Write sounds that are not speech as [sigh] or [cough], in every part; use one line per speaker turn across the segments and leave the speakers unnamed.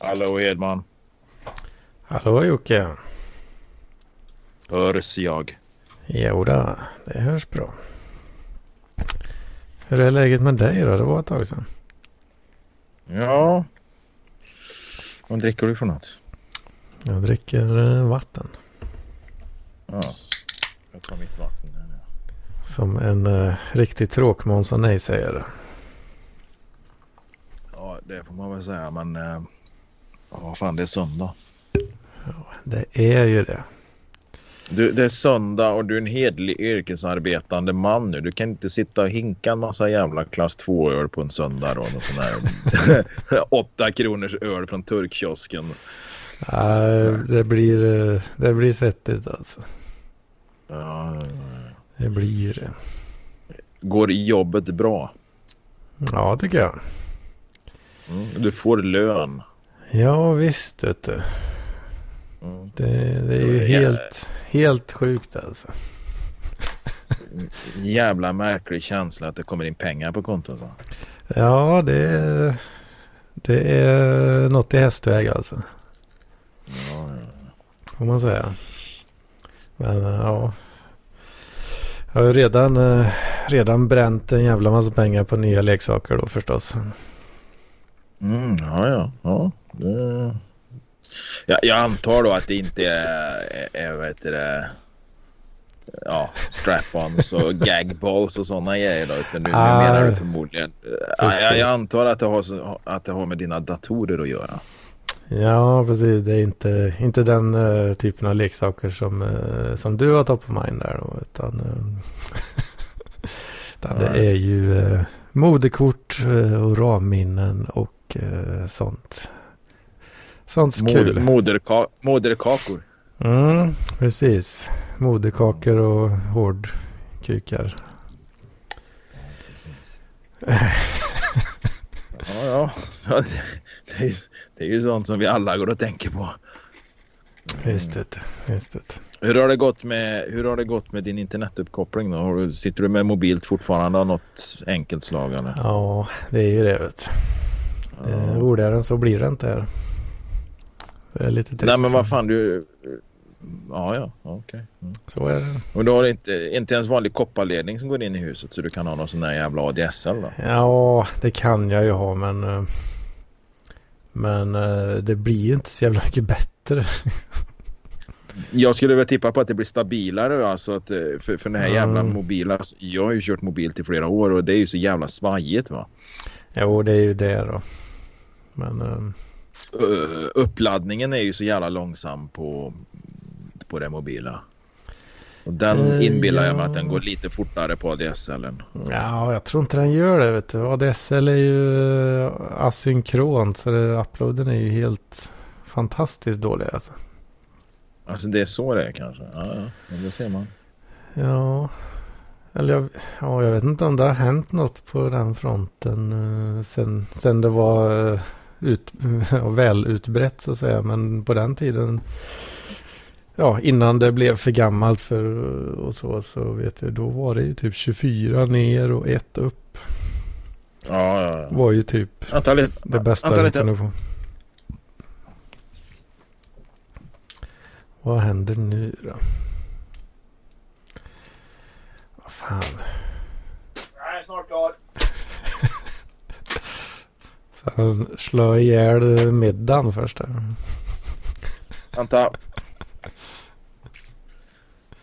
Hallå Edman.
Hallå Jocke.
Hörs jag?
Jodå, det hörs bra. Hur är läget med dig då? Det var ett tag sedan.
Ja. Vad dricker du för något?
Jag dricker eh, vatten.
Ja. Jag tar mitt vatten.
Som en uh, riktig tråkmåns och nej säger
Ja, det får man väl säga. Men uh, ja, fan det är söndag.
Ja, det är ju det.
Du, det är söndag och du är en hedlig yrkesarbetande man nu. Du kan inte sitta och hinka en massa jävla klass 2-öl på en söndag. Då, någon sån här [laughs] 8 kronors öl från turkkiosken.
Nej, det blir, eh, det blir svettigt alltså.
Ja,
Det blir det.
går jobbet bra?
Ja, tycker jag.
Mm, du får lön.
Ja, visst vet du.
Mm.
Det, det är ju
Ja.
helt, helt sjukt alltså. [laughs]
Jävla märklig känsla att det kommer in pengar på kontot. Va?
Ja, det är, det är något i hästväg alltså.
Ja, ja.
Får man säga. Men eh, ja. Jag har ju redan, eh, redan bränt en jävla massa pengar på nya leksaker då förstås.
Mm, ja, ja. ja det... ja. Jag antar då att det inte är, är vad heter det, ja, strap-ons och [laughs] gagballs och sådana grejer då. Utan nu,
Ah,
menar du förmodligen. Ja, jag, jag antar att det, har, att det har med dina datorer att göra.
Ja, precis. Det är inte, inte den eh, typen av leksaker som, eh, som du har top of mind där då. Utan, eh, [laughs] utan det är ju uh, moderkort eh, och ramminnen och eh, sånt. Sånt
Moder,
kul.
moderka, moderkakor.
Mm, precis. Moderkakor och hårdkukar.
Ja, ja. ja det, det, är, det är ju sånt som vi alla går och tänker på.
Visst du. Visst.
Hur har det gått med, hur har det gått med din internetuppkoppling då? Sitter du med mobilt fortfarande av något enkelt slag eller?
Ja, det är ju det vet du.
Ja.
roligare än så blir det inte här. Det är lite trist.
Nej men vad fan du... Ja ja, okej. Mm.
Så är det.
Och du har inte, inte ens vanlig kopparledning som går in i huset så du kan ha någon sån där jävla ADSL då?
Ja, det kan jag ju ha men... eh, Men eh, det blir ju inte så jävla mycket bättre. [laughs]
Jag skulle väl tippa på att det blir stabilare alltså att, eh, för, för den här jävla
Mm.
mobila... alltså, Jag har ju kört mobilt i flera år och det är ju så jävla svajigt va?
jo, det är ju det då. Men...
Ö, uppladdningen är ju så jävla långsam på, på det mobila. Och den
Eh,
inbillar jag mig
ja.
att den går lite fortare på ADSLen.
Ja, jag tror inte den gör det vet du. ADSL är ju asynkront så det, uploaden är ju helt fantastiskt dålig alltså.
Alltså det är så det är kanske. Ja, ja. Men det ser man.
Ja, eller jag, ja, jag vet inte om det har hänt något på den fronten eh, sen, sen det var eh, ut, [laughs] väl utbrett så att säga. Men på den tiden, ja innan det blev för gammalt för och så, så vet jag, då var det ju typ 24 ner och ett upp.
Ja, ja, ja.
Var ju typ
Vänta lite.
det bästa du kunde få. Vad händer nu då? Vad fan.
Jag är snart klar. [laughs]
Han slår ihjäl middagen först där.
Vänta.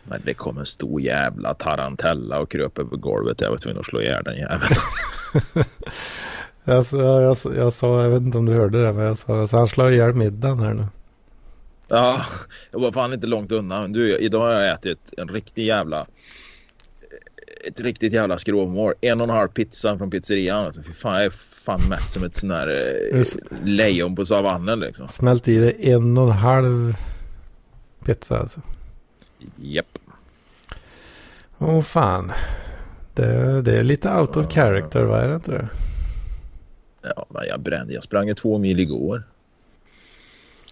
Men det kom en stor jävla tarantella och kröp över golvet. Jag var tvungen att slå ihjäl den jäveln. [laughs]
Jag, jag, sa- jag sa, jag vet inte om du hörde det, men jag sa så han slår ihjäl middagen här nu.
Ja, [laughs] jag var fan inte långt undan. Du, idag har jag ätit en riktig jävla... Ett riktigt jävla skrovmål. En och en halv pizza från pizzerian. Alltså, fy fan, jag är fan mätt som ett sån här eh, lejon på savannen liksom.
Smält i det en och en halv pizza alltså.
Japp.
Åh fan. Det, det är lite out of character, vad är det inte det?
Ja, men jag brände. Jag sprang två mil igår.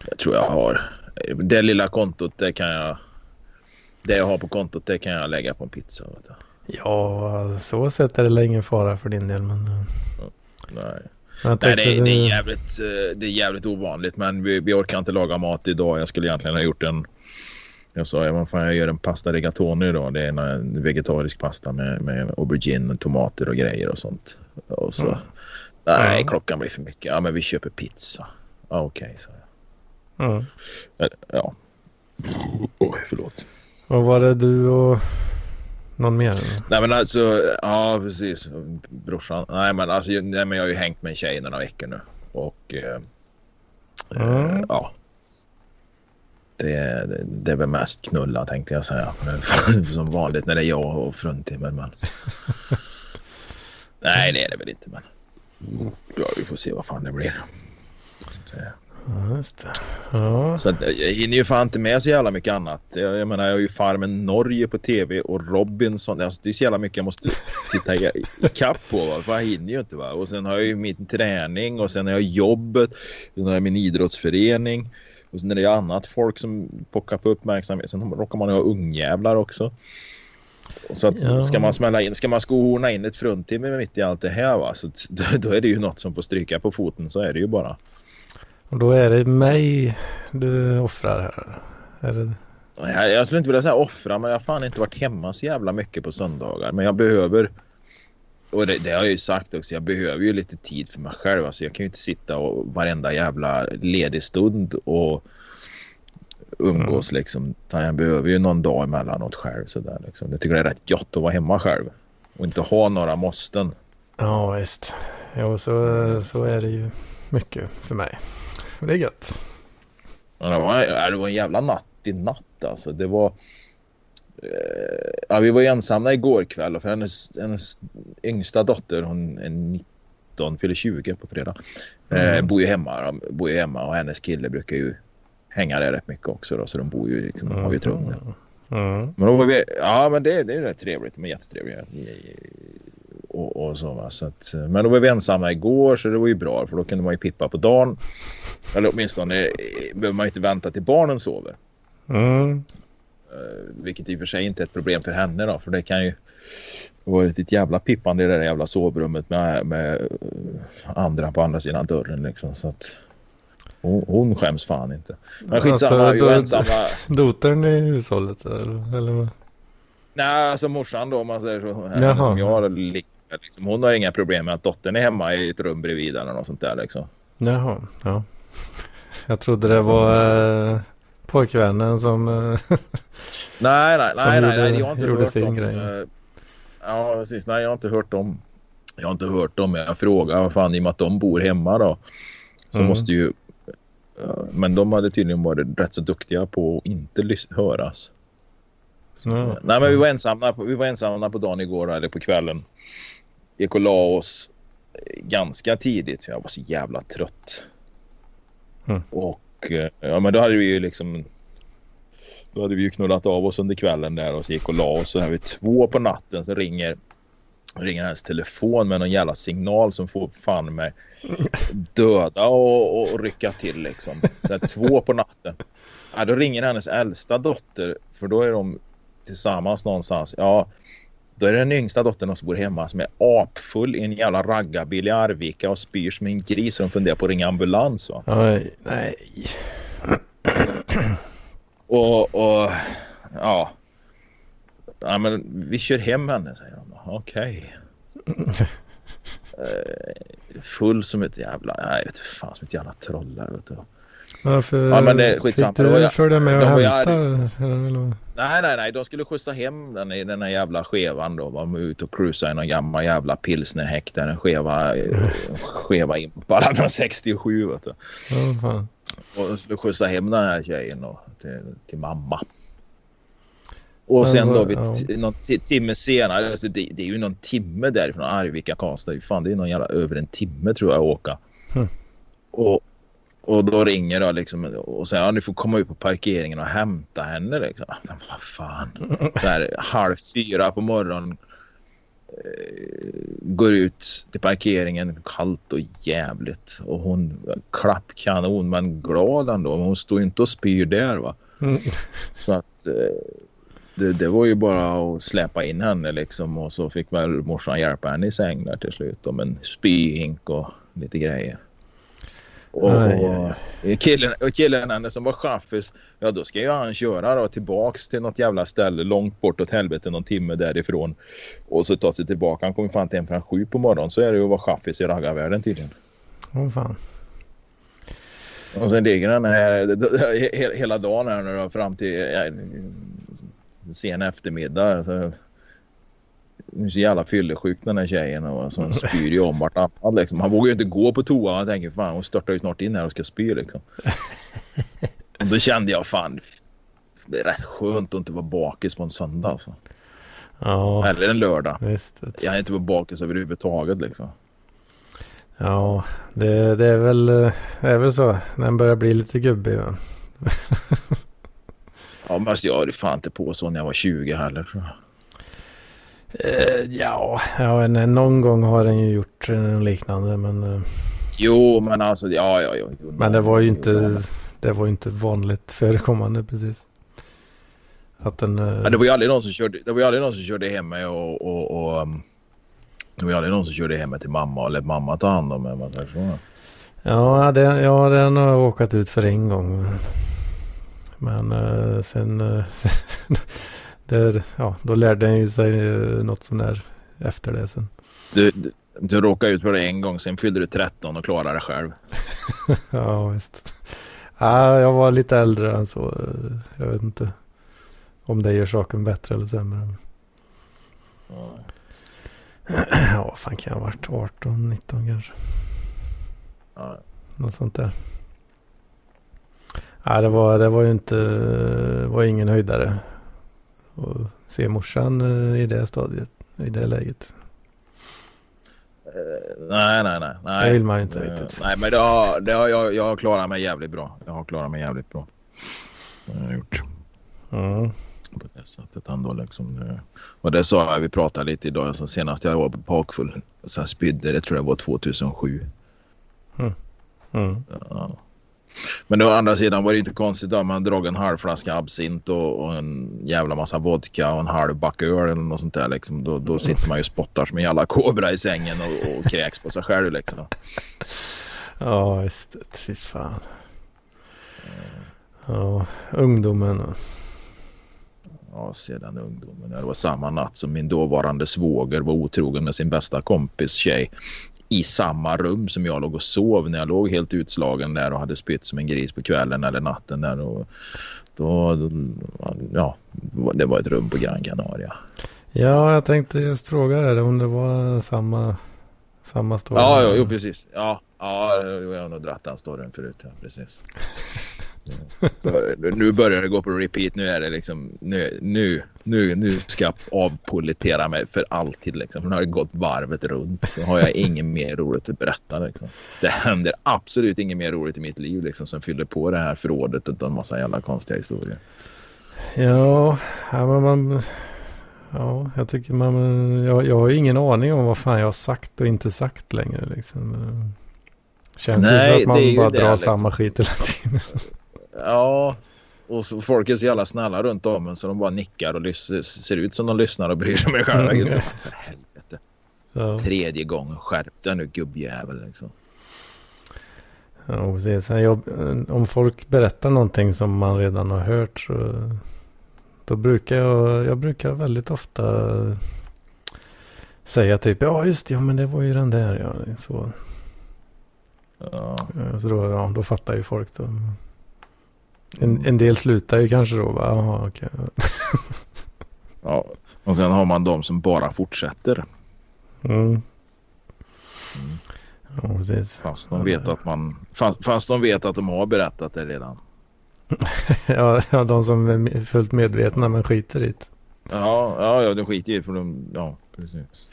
Jag tror jag har. Det lilla kontot, det kan jag... Det jag har på kontot, det kan jag lägga på en pizza.
Ja, så sett är det länge fara för din del, men... eh,
Nej. Nej, det, det, är jävligt, eh, det är jävligt ovanligt men vi, vi orkar inte laga mat idag. Jag skulle egentligen ha gjort en jag sa, vad fan jag gör en pasta rigatoni idag. Det är en vegetarisk pasta med, med aubergine, tomater och grejer och sånt. Och så, mm. Nej, klockan blir för mycket. Ja, men vi köper pizza. Ja, okej, okay, så. Mm. Ja. Oj, förlåt.
Och var det du och någon mer?
Nej, men alltså, ja, precis. Brorsan. Nej, men alltså, nej, men jag har ju hängt med en tjej några veckor nu. Och eh, mm. ja, det är, det är väl mest knulla tänkte jag säga. [laughs] Som vanligt när det är jag och fruntimmer. Men... [laughs] Nej, det är det väl inte. Men ja, vi får se vad fan det blir. Så,
ja, just det. Ja.
Så jag hinner ju fan inte med så jävla mycket annat. Jag, jag menar, jag har ju Farmen Norge på tv och Robinson. Alltså, det är så jävla mycket jag måste titta i, i kapp på. Va? För jag hinner ju inte. Va? Och sen har jag ju min träning och sen har jag jobbet. Sen har jag min idrottsförening. Och sen är det annat folk som pockar på uppmärksamhet. Sen råkar man ha ungjävlar också. Så att ja. ska man smälla in, ska man skohorna in ett fruntimmer mitt i allt det här va. Så [laughs] då, då, är det ju något som får stryka på foten. Så är det ju bara.
Och då är det mig du offrar här. Är det...
jag, jag skulle inte vilja säga offra men jag har fan inte varit hemma så jävla mycket på söndagar. Men jag behöver och det, det, har jag ju sagt också, jag behöver ju lite tid för mig själv. Alltså jag kan ju inte sitta och varenda jävla ledig stund och umgås mm. liksom. Jag behöver ju någon dag emellanåt själv sådär liksom. Jag tycker det är rätt gott att vara hemma själv och inte ha några måsten.
Ja visst. Jo så, så är det ju mycket för mig. det är gött.
Det, var, det var en jävla natt i natt alltså. Det var Eh, ja, vi var ensamma igår kväll och för hennes, hennes yngsta dotter, hon är 19, fyller 20 på fredag. Eh, mm. Bor ju hemma, bor ju hemma och hennes kille brukar ju hänga där rätt mycket också då, så de bor ju liksom, mm. har ju ett rum mm. Men då var vi, ja men det, det är rätt trevligt, de är jättetrevliga. Och, och så, va? så att, men då var vi ensamma igår så det var ju bra för då kunde man ju pippa på dagen. Eller åtminstone eh, behöver man inte vänta till barnen sover.
Mm.
Eh, vilket i och för sig inte är ett problem för henne då. För det kan ju varit ett jävla pippande i det där jävla sovrummet med, med eh, andra på andra sidan dörren liksom. Så att hon, hon skäms fan inte. Men skitsamma, alltså, vi ensamma. [laughs]
Dotern i hushållet eller? eller?
Nej, alltså morsan då om man säger så. Henne som jag liksom, hon har inga problem med att dottern är hemma i ett rum bredvid eller något sånt där liksom.
Jaha, ja. Jag trodde det var äh, pojkvännen [laughs] som...
nej, nej, nej, nej, nej, jag har inte hört
sin
om,
grej.
Uh, ja, precis. Nej, jag har inte hört om. Jag har inte hört om. Jag frågar vad fan i och med att de bor hemma då. Så mm. måste ju. Men de hade tydligen varit rätt så duktiga på att inte höras. mm. Nej, men vi var ensamma. På, vi var ensamma på dagen igår eller på kvällen. Gick och la oss ganska tidigt. Jag var så jävla trött. Mm. Och Eh, ja, men då hade vi ju liksom. Då hade vi ju knullat av oss under kvällen där och så gick och la oss. Så här vid två på natten så ringer ringer hennes telefon med någon jävla signal som får fan mig döda och, och, och rycka till liksom. Så två på natten. Ja, då ringer hennes äldsta dotter för då är de tillsammans någonstans. Ja, då är det den yngsta dottern som bor hemma som är apfull i en jävla raggarbil i Arvika och spyr som en gris och funderar på att ringa ambulans. Va?
Oj, nej. [clears throat]
Och, och ja. ja. men vi kör hem henne säger de. Okej. Okay. [laughs] Eh, full som ett jävla, nej vet fan som ett jävla troll där vet du.
Varför ja, men det, skitsamma. fick du följa med och hämta?
Nej, nej, nej. De skulle skjutsa hem den i den här jävla skevan då. Var ute och cruisa i någon gammal jävla pilsnerhäck där. En skeva, [laughs] skeva impala från 67 vet du.
Uh-huh.
Och de skulle skjutsa hem den här tjejen då, till, till mamma. Och sen då vid ja. någon timme senare, alltså det, det, är ju någon timme därifrån Arvika Karlstad. Fan det är någon jävla över en timme tror jag att åka.
Hmm.
Och och då ringer jag liksom och säger att ja, ni får komma ut på parkeringen och hämta henne. Liksom. Men vad fan. [laughs] Här, halv fyra på morgonen. Eh, går ut till parkeringen kallt och jävligt. Och hon klappkanon men glad ändå. Men hon står inte och spyr där va.
Mm.
Så att eh, det, det, var ju bara att släppa in henne liksom. Och så fick väl morsan hjälpa henne i säng där till slut. Med en spyhink och lite grejer. Och, och killen, och killen som var chaffis, ja då ska ju han köra då tillbaks till något jävla ställe långt bort åt helvete någon timme därifrån. Och så ta sig tillbaka. Han kommer fan inte hem förrän sju på morgonen. Så är det ju att vara chaffis i raggarvärlden tydligen.
Åh fan.
Och sen ligger den här he- hela dagen här nu då, fram till sen eftermiddag. Alltså, hon är så jävla fyllesjuk den här tjejen och så spyr ju om vartannat liksom. Han vågar ju inte gå på toa. Han tänker fan hon störtar ju snart in här och ska spy liksom. [laughs] Och då kände jag fan det är rätt skönt att inte vara bakis på en söndag alltså.
Ja,
Eller en lördag.
visst.
Jag är inte vara bakis överhuvudtaget liksom.
Ja, det, det är väl, det är väl så. När den börjar bli lite gubbig. [laughs]
Ja men alltså, jag hade fan inte på så när jag var 20 heller tror jag.
Eh, ja, ja någon gång har den ju gjort eh, liknande. Men, eh,
Jo men alltså ja ja ja. Jo,
men det var ju inte, det var inte vanligt förekommande precis. Att den... eh,
Ja, det var ju aldrig någon som körde, det var ju aldrig någon som körde hem mig och, och, och um, det var ju aldrig någon som körde hem mig till mamma eller mamma ta hand om mig.
Ja, det, ja, den har jag åkat ut för en gång. Men sen... [laughs] eh, det, ja, då lärde den ju sig eh, något sånt där efter det sen.
Du, du, du råkade ut för det en gång, sen fyllde du 13 och klarade det själv. [laughs]
ja, visst. Ja, jag var lite äldre än så. eh, Jag vet inte om det gör saken bättre eller sämre.
Ja. [clears throat]
Ja, vad fan kan jag ha varit? 18, 19 kanske.
Ja.
Något sånt där. Ja, det var, det var ju inte, det var ingen höjdare. Och se morsan eh, i det stadiet, i det läget.
Eh, Nej, nej, nej. nej.
Det vill man ju inte
Eh,
riktigt.
Nej, men det har, det har, jag, jag har klarat mig jävligt bra. Jag har klarat mig jävligt bra. Det har jag gjort.
Mm.
på det sättet ändå liksom. Det- Och det sa jag, vi pratade lite idag, alltså senast jag var på bakfull, så här spydde, det tror jag var 2007.
Mm.
Ja. Men å andra sidan var det inte konstigt då man drog en halv flaska absint och, och en jävla massa vodka och en halv back öl eller något sånt där liksom. Då, då sitter man ju och spottar som en jävla kobra i sängen och, och kräks på sig själv liksom.
Ja, visst. det. Fy fan. Ja, ungdomen.
Ja, sedan ungdomen. Det var samma natt som min dåvarande svåger var otrogen med sin bästa kompis tjej i samma rum som jag låg och sov när jag låg helt utslagen där och hade spytt som en gris på kvällen eller natten där. Och då, ja, det var ett rum på Gran Canaria.
Ja, jag tänkte just fråga dig om det var samma, samma story.
Ja, ja jo, precis. Ja, ja, jag har nog dratt den storyn förut. Ja, precis. [laughs] nu börjar det gå på repeat. Nu är det liksom nu, nu, nu, nu ska jag avpolitera mig för alltid. Liksom. Nu har det gått varvet runt. Så har jag inget mer roligt att berätta. Liksom. Det händer absolut inget mer roligt i mitt liv liksom, som fyller på det här förrådet utan en massa jävla konstiga historier.
Ja, ja men man... Ja, jag tycker man... Jag, jag har ju ingen aning om vad fan jag har sagt och inte sagt längre liksom. Känns
Nej,
ju som att man bara drar
liksom.
samma skit hela tiden. [laughs]
Ja, och så, folk är så jävla snälla runt om en så de bara nickar och ser ut som de lyssnar och bryr sig mig själva. Liksom. För helvete.
Ja,
Tredje gången. Skärp dig nu gubbjävel. Liksom.
ja precis. Jag, om folk berättar någonting som man redan har hört så... Då brukar jag... Jag brukar väldigt ofta säga typ ja just det, ja men det var ju den där ja. Så,
Ja.
Så då, ja, då fattar ju folk. Då. En, en del slutar ju kanske då. va, Jaha, okej. [laughs]
ja. Och sen har man de som bara fortsätter.
Mm. Ja, precis.
Fast de vet att man... Fast, fast de vet att de har berättat det redan. [laughs]
Ja, ja, de som är fullt medvetna men skiter i det.
Ja, ja, ja det skiter ju i för de... Ja, precis.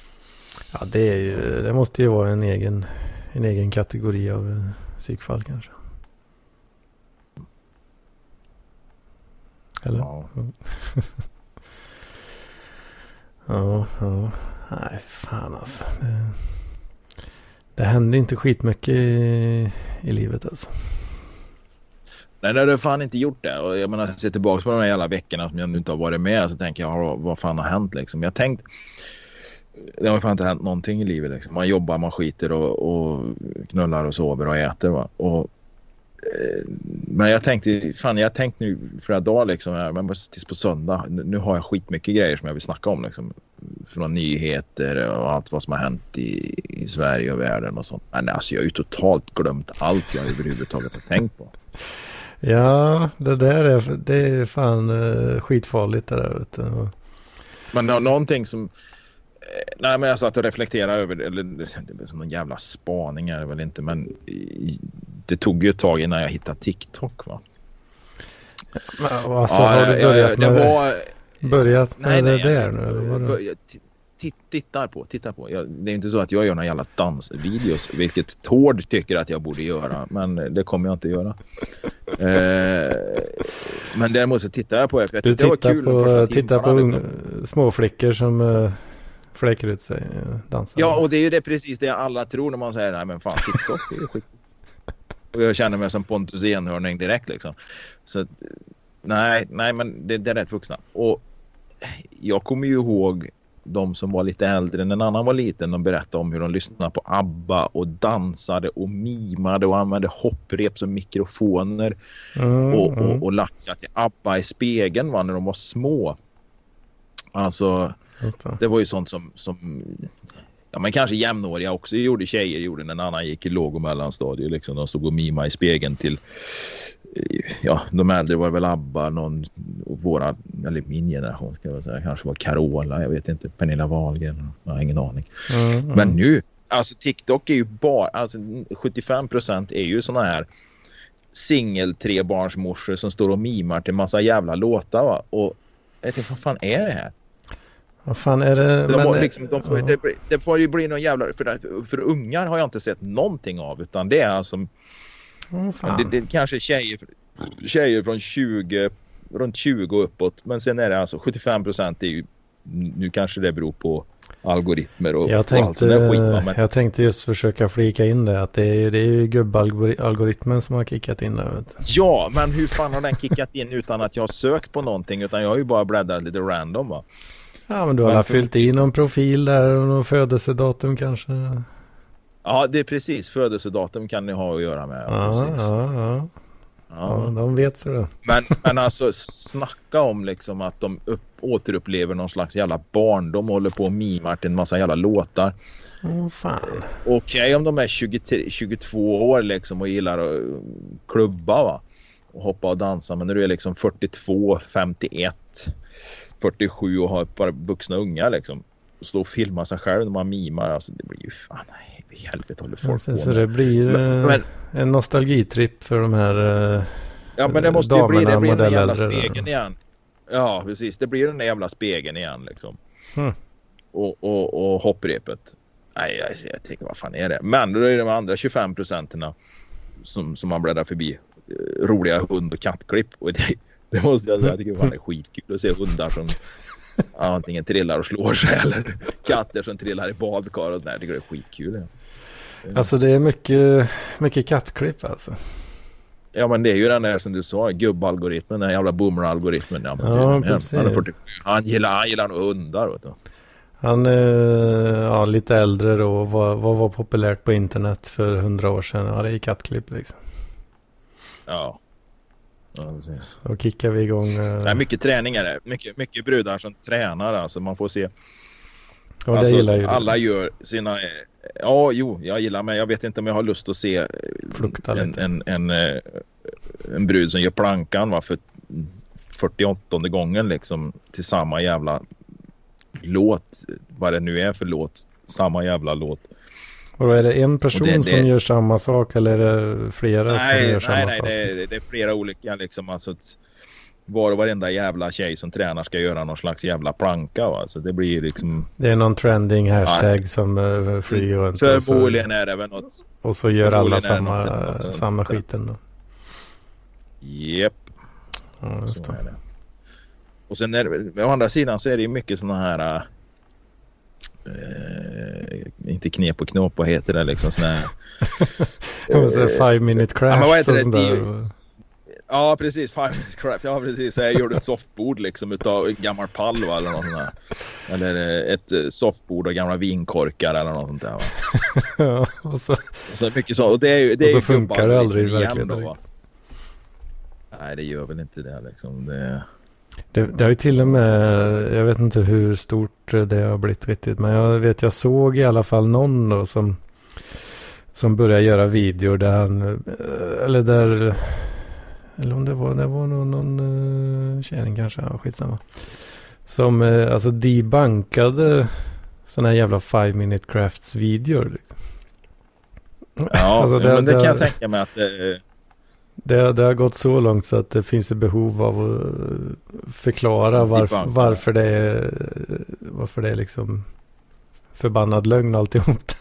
Ja, det, är ju, det måste ju vara en egen, en egen kategori av eh, psykfall kanske. Eller? Ja, [laughs]
Ja.
ja. Nej, fan alltså. Det, det händer inte skitmycket i, i livet alltså.
Nej, det har fan inte gjort det. Och jag menar, jag ser tillbaka på de här jävla veckorna som jag nu inte har varit med så tänker jag, "Ja, vad fan har hänt liksom? Jag tänkt det har fan inte hänt någonting i livet. Liksom. Man jobbar, man skiter och, och knullar och sover och äter. Va? Och, men jag tänkte, fan jag har tänkt nu flera dagar liksom, men tills på söndag. Nu, har jag skitmycket grejer som jag vill snacka om. Liksom, från nyheter och allt vad som har hänt i, i Sverige och världen och sånt. Men alltså jag har ju totalt glömt allt jag överhuvudtaget har tänkt på.
Ja, det där är, det är fan uh, skitfarligt det där. Vet du.
Men någonting som... Nej men jag satt och reflekterade över det. Eller det är som en jävla spaning är det väl inte. Men det tog ju ett tag innan jag hittade TikTok va.
Men, alltså, ja, har du börjat med det? Var, börjat med nej, nej, det där nu?
tittar på, tittar på. Jag, det är inte så att jag gör några jävla dansvideos, vilket Tord tycker att jag borde göra, men det kommer jag inte göra. [laughs] Eh, men däremot så tittar jag på det,
du tittar det kul på, tittar på liksom. små flickor som uh, fläker ut sig och dansar.
Ja, och det är ju det precis det alla tror när man säger nej men fan TikTok, är skit. [laughs] Och jag känner mig som Pontus Enhörning direkt liksom. Så nej, nej men det, det är rätt vuxna. Och jag kommer ju ihåg de som var lite äldre när en annan var liten. De berättade om hur de lyssnade på ABBA och dansade och mimade och använde hopprep som mikrofoner. Mm, och, och, mm. och lackade till ABBA i spegeln va, när de var små. Alltså, det. det. var ju sånt som, som ja, men kanske jämnåriga också gjorde. Tjejer gjorde när en annan gick i låg och mellanstadiet. Liksom. De stod och mimade i spegeln till ja, de äldre var väl ABBA, någon, våra, eller min generation ska jag säga, kanske var Carola, jag vet inte, Pernilla Wahlgren, jag har ingen aning. Mm, mm. Men nu, alltså TikTok är ju bara, alltså 75 procent är ju sådana här singel trebarnsmorsor som står och mimar till massa jävla låtar va? och jag tänkte, vad fan är det här?
Vad fan är det?
De men, liksom, de får, ja. det, det, får ju bli någon jävla, för, för ungar har jag inte sett någonting av utan det är alltså Oh, det, det kanske tjejer, tjejer från 20, runt 20 och uppåt. Men sen är det alltså 75 procent är ju, nu kanske det beror på algoritmer och,
jag tänkte, och allt skit, men... Jag tänkte just försöka flika in det att det är, det är ju gubbalgoritmen som har kickat in det.
Ja, men hur fan har den kickat in utan att jag har sökt på någonting utan jag har ju bara bläddrat lite random va?
Ja, men du har fyllt i någon profil där och någon födelsedatum kanske.
Ja, det är precis. Födelsedatum kan ni ha att göra med.
Ja, ja, ja. Ja. ja, de vet så det.
Men, men alltså snacka om liksom att de upp, återupplever någon slags jävla barn. De håller på och mimar till en massa jävla låtar.
Oh, fan.
Okej okay, om de är 23, 22 år liksom och gillar att klubba va? Och hoppa och dansa. Men när du är liksom 42, 51, 47 och har par vuxna unga liksom. Och stå och filma sig själv när man mimar. Alltså det blir ju fan nej i helvete håller folk
på Så det blir men, men, en nostalgitripp för de här
uh, Ja men det måste ju bli, det blir den jävla spegeln igen. Ja precis, det blir den där jävla spegeln igen liksom. Hmm. Och, och, och hopprepet. Nej jag, jag tänker vad fan är det? Men då är det de andra 25 procenterna som, som man bläddrar förbi. Uh, roliga hund och kattklipp. Och det, det måste jag säga, jag tycker fan det är skitkul att se hundar som antingen trillar och slår sig eller katter som trillar i badkar och sådär. Jag tycker det är skitkul.
Alltså det är mycket, mycket kattklipp alltså.
Ja men det är ju den där som du sa, gubbalgoritmen, den jävla boomer-algoritmen. Ja, ja precis. Han, är 47. han gillar, han gillar nog hundar. Vet du.
Han är ja, lite äldre då. Vad, vad var populärt på internet för hundra år sedan? Ja det är kattklipp liksom.
Ja. Ja, precis.
Då kickar vi igång. Uh...
Nej, mycket träning är det. Mycket, mycket brudar som tränar alltså. Man får se.
Och alltså, gillar ju
alla du. gör sina Ja, jo, jag gillar men jag vet inte om jag har lust att se en, en, en, eh, en, brud som gör plankan va, för 48 gången liksom till samma jävla låt. Vad det nu är för låt. Samma jävla låt.
Och då är det en person det, det, som gör samma sak eller är det flera nej, som gör samma
nej,
sak?
Nej, nej, det är flera olika liksom. Alltså, var och varenda jävla tjej som tränar ska göra någon slags jävla planka. Va? Så det blir liksom...
Det är någon trending hashtag ja. som uh, flyger runt.
Förmodligen är det väl något.
Och så gör alla samma, något, något, samma skiten då.
Japp.
Ja, just det. det.
Och sen är det, å andra sidan så är det ju mycket sådana här... Uh, inte knep och knåp, vad heter det liksom? Sådana här... [laughs]
uh, five minute crash ja, och sånt där.
Ja, precis. Five Minutes Craft. Ja, precis. Jag gjorde ett softbord liksom utav gammal pall va, eller något sånt där. Eller eh, ett eh, softbord av gamla vinkorkar eller något sånt där. Va? [laughs]
ja, och så,
Så mycket så. Och det är ju... Det är
och så funkar det aldrig i verkligheten.
Nej, det gör väl inte det liksom. Det...
det, det har ju till och med, jag vet inte hur stort det har blivit riktigt, men jag vet jag såg i alla fall någon då som, som började göra videor där han, eh, eller där, eller om det var, det var någon, någon kärring kanske, ja skitsamma. Som uh, alltså debankade sådana här jävla five minute crafts videor. Liksom.
Ja,
Alltså, det-
men det,
det-
kan jag tänka mig att det...
Det, det har gått så långt så att det finns ett behov av att förklara varför,
Debunka.
varför det är varför det är liksom förbannad lögn alltihop.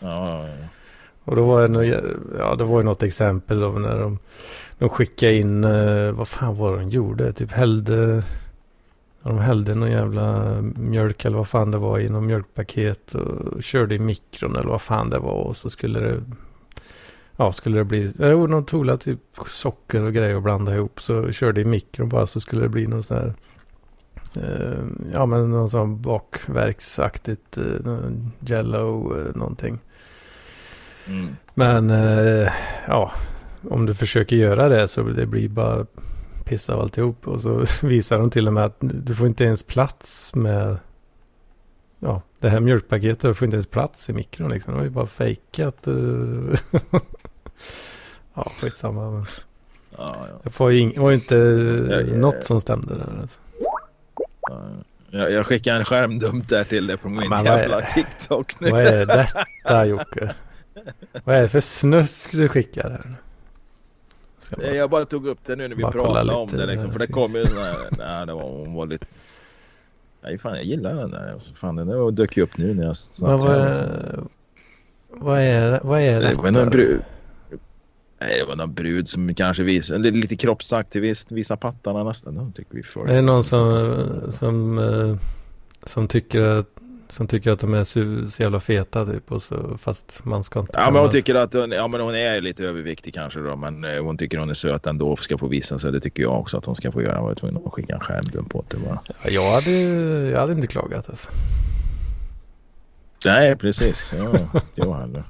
Ja, ja, ja.
Och då var det, nog, ja, det var ju något exempel då när de, de skickade in, eh, vad fan var det de gjorde? Typ hällde, de hällde någon jävla mjölk eller vad fan det var i någon mjölkpaket och körde i mikron eller vad fan det var och så skulle det, ja skulle det bli, jo de tog la typ socker och grejer och blandade ihop så körde i mikron bara så skulle det bli någon sån här eh, Ja men någon sån bakverksaktigt, eh, någon jello eh, någonting.
Mm.
Men eh, ja, om du försöker göra det så det blir bara piss av alltihop. Och så [laughs] visar de till och med att du får inte ens plats med ja, det här mjölkpaketet. Får inte ens plats i mikron liksom. Det var ju bara fejkat. Uh, [laughs] ja, skitsamma. Men
Ja, ja.
Det var ju, var ju inte
Ja, ja,
något
ja.
som stämde där. Alltså.
Ja, Jag, jag skickar en skärmdump där till dig på min
vad
jävla
är-
TikTok nu.
Vad är detta Jocke? Vad är det för snusk du skickar här? Ska bara-
Jag bara tog upp det nu när vi pratade om det liksom. För det kom ju sån här... Nej, det var, hon var lite... Nej, fan jag gillar den där. Alltså, fan den där dök ju upp nu när jag snackade.
vad, är, vad är vad är
Det
detta?
var någon brud. Nej, det var någon brud som kanske visade, lite kroppsaktivist, visar pattarna nästan. De tycker vi får.
Är det någon som, som, eh, som, tycker att, som tycker att de är så, så jävla feta typ och så, fast man ska inte
Ja men hon tycker att hon, ja, men hon är lite överviktig kanske då. Men eh, hon tycker hon är söt ändå ska få visa sig. Det tycker jag också att hon ska få göra. Jag var tvungen att skicka en skärmdump på det bara.
Ja, jag, hade, jag hade inte klagat alltså.
Nej precis. Ja, jag heller.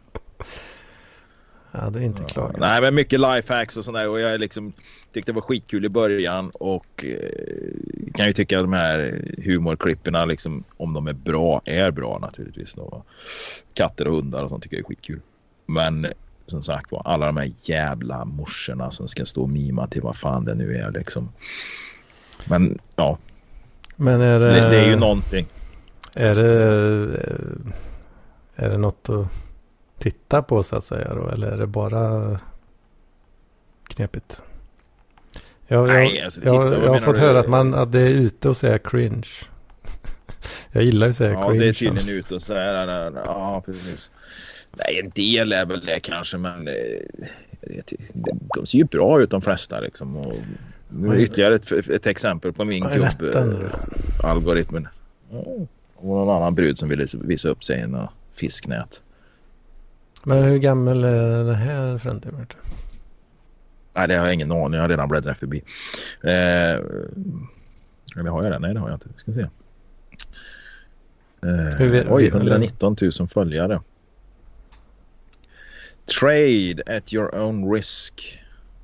Jag hade inte
Ja,
klagat.
Nej men mycket lifehacks och sådär och jag liksom tyckte det var skitkul i början och eh, kan ju tycka att de här humorklipperna liksom om de är bra är bra naturligtvis då. Katter och hundar och sånt tycker jag är skitkul. Men som sagt var alla de här jävla morsorna som ska stå och mima till vad fan det nu är liksom. Men ja,
Men är det,
det, det är ju någonting.
är det, är det något att titta på så att säga då? Eller är det bara knepigt? Jag,
Nej, alltså, titta,
jag, har fått
du?
höra att, man, att det är ute och säga cringe. [laughs] jag gillar ju att säga
Ja,
cringe.
det är tydligen ute och här. Ja, precis. Nej, en del är väl det kanske, men eh, de ser ju bra ut de flesta liksom. Och nu ytterligare ett, ett exempel på min
Vad är
kubb,
detta nu
eh, algoritmen. Ja, Och någon annan brud som ville visa upp sig i något fisknät.
Men hur gammal är det här fruntimret?
Nej, det har jag ingen aning. Jag har redan bläddrat förbi. Eh, eller har jag det? Nej, det har jag inte. Vi ska se. Eh,
Hur vet-
oj,
eller-
119 000 följare. Trade at your own risk.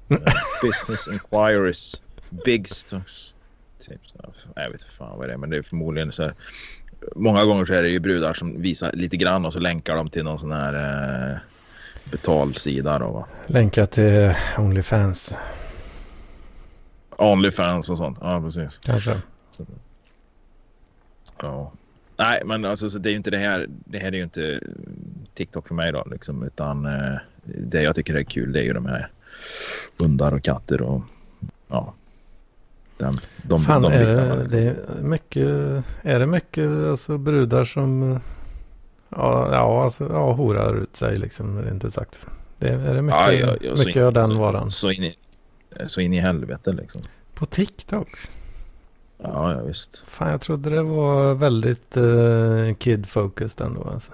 Eh, [laughs] business inquiries. Big stocks. Typ. Jag vet inte fan vad det är, men det är förmodligen så här. Många gånger så är det ju brudar som visar lite grann och så länkar de till någon sån här eh, betalsida då va.
Länka till Onlyfans
Onlyfans och sånt. Ja, precis.
kanske.
Ja. Nej, men alltså så det är ju inte det här. Det här är ju inte TikTok för mig då liksom, utan eh, det jag tycker är kul det är ju de här hundar och katter och ja. Den, de,
Fan,
de
är det, det är mycket, är det mycket alltså, brudar som ja, ja, alltså, ja, horar ut sig liksom, rent ut sagt. Det, är det mycket,
Ja, ja, ja,
mycket
in-
av den
så,
varan?
Så in, i, så in i helvete liksom.
På TikTok?
Ja, ja visst.
Fan, jag trodde det var väldigt uh, kid-focused ändå. Alltså.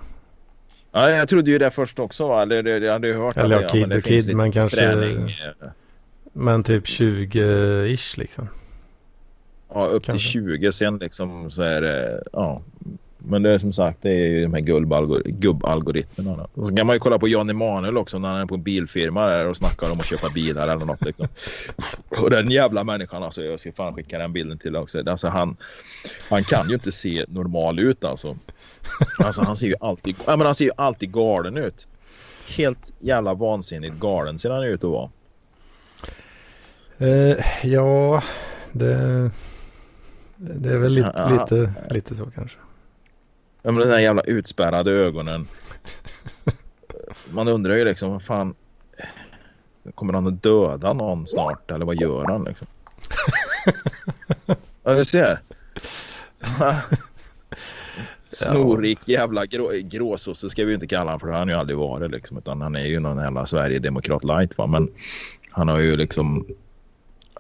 Ja, jag trodde ju det först också va. Eller det- jag hade ju hört
Eller ja,
det,
kid och kid, men kanske-
Träning. eh,
Men typ 20-ish liksom.
Ja, upp till
Kanske.
20 sen liksom så är det, ja. Men det är som sagt, det är ju de här gubbalgor- gubbalgoritmerna. så kan man ju kolla på Jan Emanuel också när han är på en bilfirma där och snackar om att köpa bilar eller något liksom. Och den jävla människan alltså, jag ska fan skicka den bilden till också. Alltså han, han kan ju inte se normal ut alltså. Alltså han ser ju alltid, ja, men han ser ju alltid galen ut. Helt jävla vansinnigt galen ser han ut att vara.
Eh, ja, det, det är väl
Ja,
lite, lite så kanske.
Ja, men de där jävla utspärrade ögonen. [laughs] Man undrar ju liksom, vad fan. Kommer han att döda någon snart eller vad gör han liksom? [laughs] Ja, du ser. [laughs] Snorrik jävla grå, gråsosse ska vi ju inte kalla honom för det har han ju aldrig varit liksom. Utan han är ju någon jävla Sverigedemokrat light va. Men han har ju liksom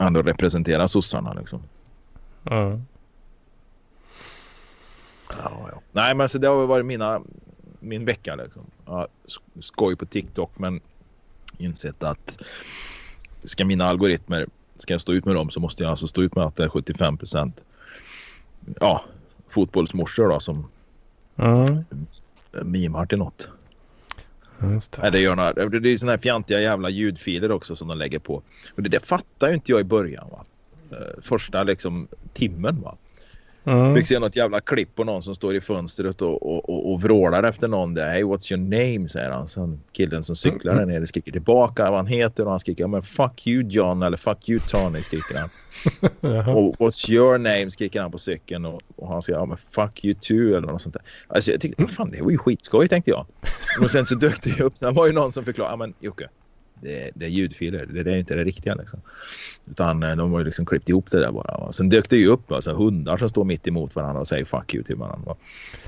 ändå representerat sossarna liksom.
Ja.
Ja, ja. Nej, men så det har varit mina, min vecka liksom. Skoj på TikTok, men insett att ska mina algoritmer, ska jag stå ut med dem så måste jag alltså stå ut med att det är 75 procent ja, fotbollsmorsor då som
Ja,
mimar till något.
just det.
Gör några, det är såna här fjantiga jävla ljudfiler också som de lägger på. Och det, det fattar ju inte jag i början va. Eh, Första liksom timmen va.
Ja.
Fick se något jävla klipp på någon som står i fönstret och, och, och, och vrålar efter någon där. Hey what's your name? säger han. Sen killen som cyklar där nere skriker tillbaka vad han heter och han skriker men fuck you John eller fuck you Tony skriker han. [laughs] Och what's your name skriker han på cykeln och, och han säger men fuck you too eller något sånt där. Alltså jag tyckte fan det var ju skitskoj tänkte jag. Och sen så dök det upp. Det var ju någon som förklarade men Jocke. Det, det är ljudfiler. Det, det är inte det riktiga liksom. Utan eh, de har ju liksom klippt ihop det där bara. Va? Sen dök det ju upp alltså, hundar som står mitt emot varandra och säger fuck you till varandra. Va?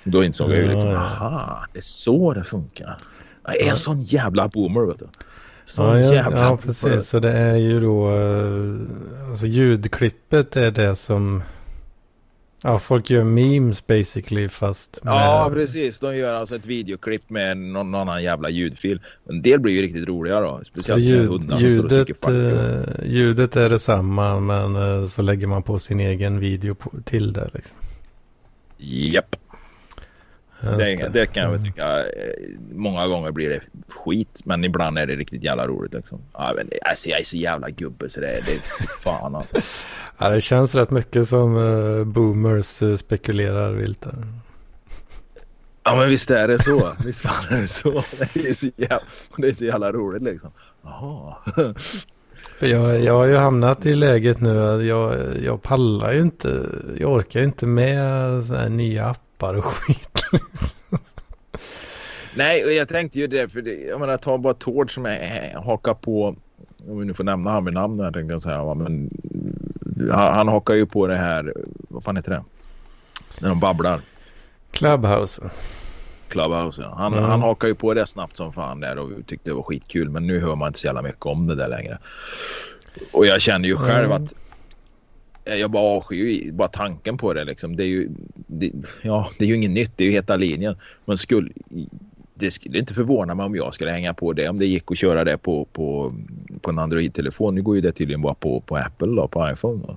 Då insåg jag ju liksom,
Ja, ja.
aha, det är så det funkar. Jag är en sån jävla boomer vet du. Sån
Ja, ja,
jävla
ja, precis. Så det är ju då, eh, alltså ljudklippet är det som, ja, folk gör memes basically fast med,
Ja, precis. De gör alltså ett videoklipp med någon, annan jävla ljudfil. En del blir ju riktigt roliga då. Speciellt med
ljud,
hundar som står och
ljudet, eh, ljudet är detsamma men eh, så lägger man på sin egen video på, till det liksom.
Japp.
Just
Det, det kan jag väl
Mm.
tycka. eh, Många gånger blir det skit, men ibland är det riktigt jävla roligt liksom. Alltså, jag är så jävla gubbe så det, det är fan alltså. [laughs]
Ja, det känns rätt mycket som eh, boomers eh, spekulerar vilt där.
Ja, men visst är det så. Visst fan är det så. Det är så jävla, det är så jävla roligt liksom. Jaha.
För jag, jag har ju hamnat i läget nu att jag, jag pallar ju inte, jag orkar inte med sådana här nya appar och skit. [laughs]
Nej, och jag tänkte ju det. För det, jag menar, ta bara Tord som är, hakar på. Om vi nu får nämna han vid namn här tänkte jag säga. Men han, han hakar ju på det här. Vad fan heter det? När de babblar.
Clubhouse.
Clubhouse. Ja. Han,
Mm.
han hakar ju på det snabbt som fan där och tyckte det var skitkul. Men nu hör man inte så jävla mycket om det där längre. Och jag känner ju själv
Mm.
att jag bara avskyr ju bara tanken på det liksom. Det är ju, det, ja, det är ju inget nytt. Det är ju heta linjen. Men skulle, det skulle inte förvåna mig om jag skulle hänga på det. Om det gick att köra det på, på, på en Android-telefon. Nu går ju det tydligen bara på, på Apple då, på iPhone. Då.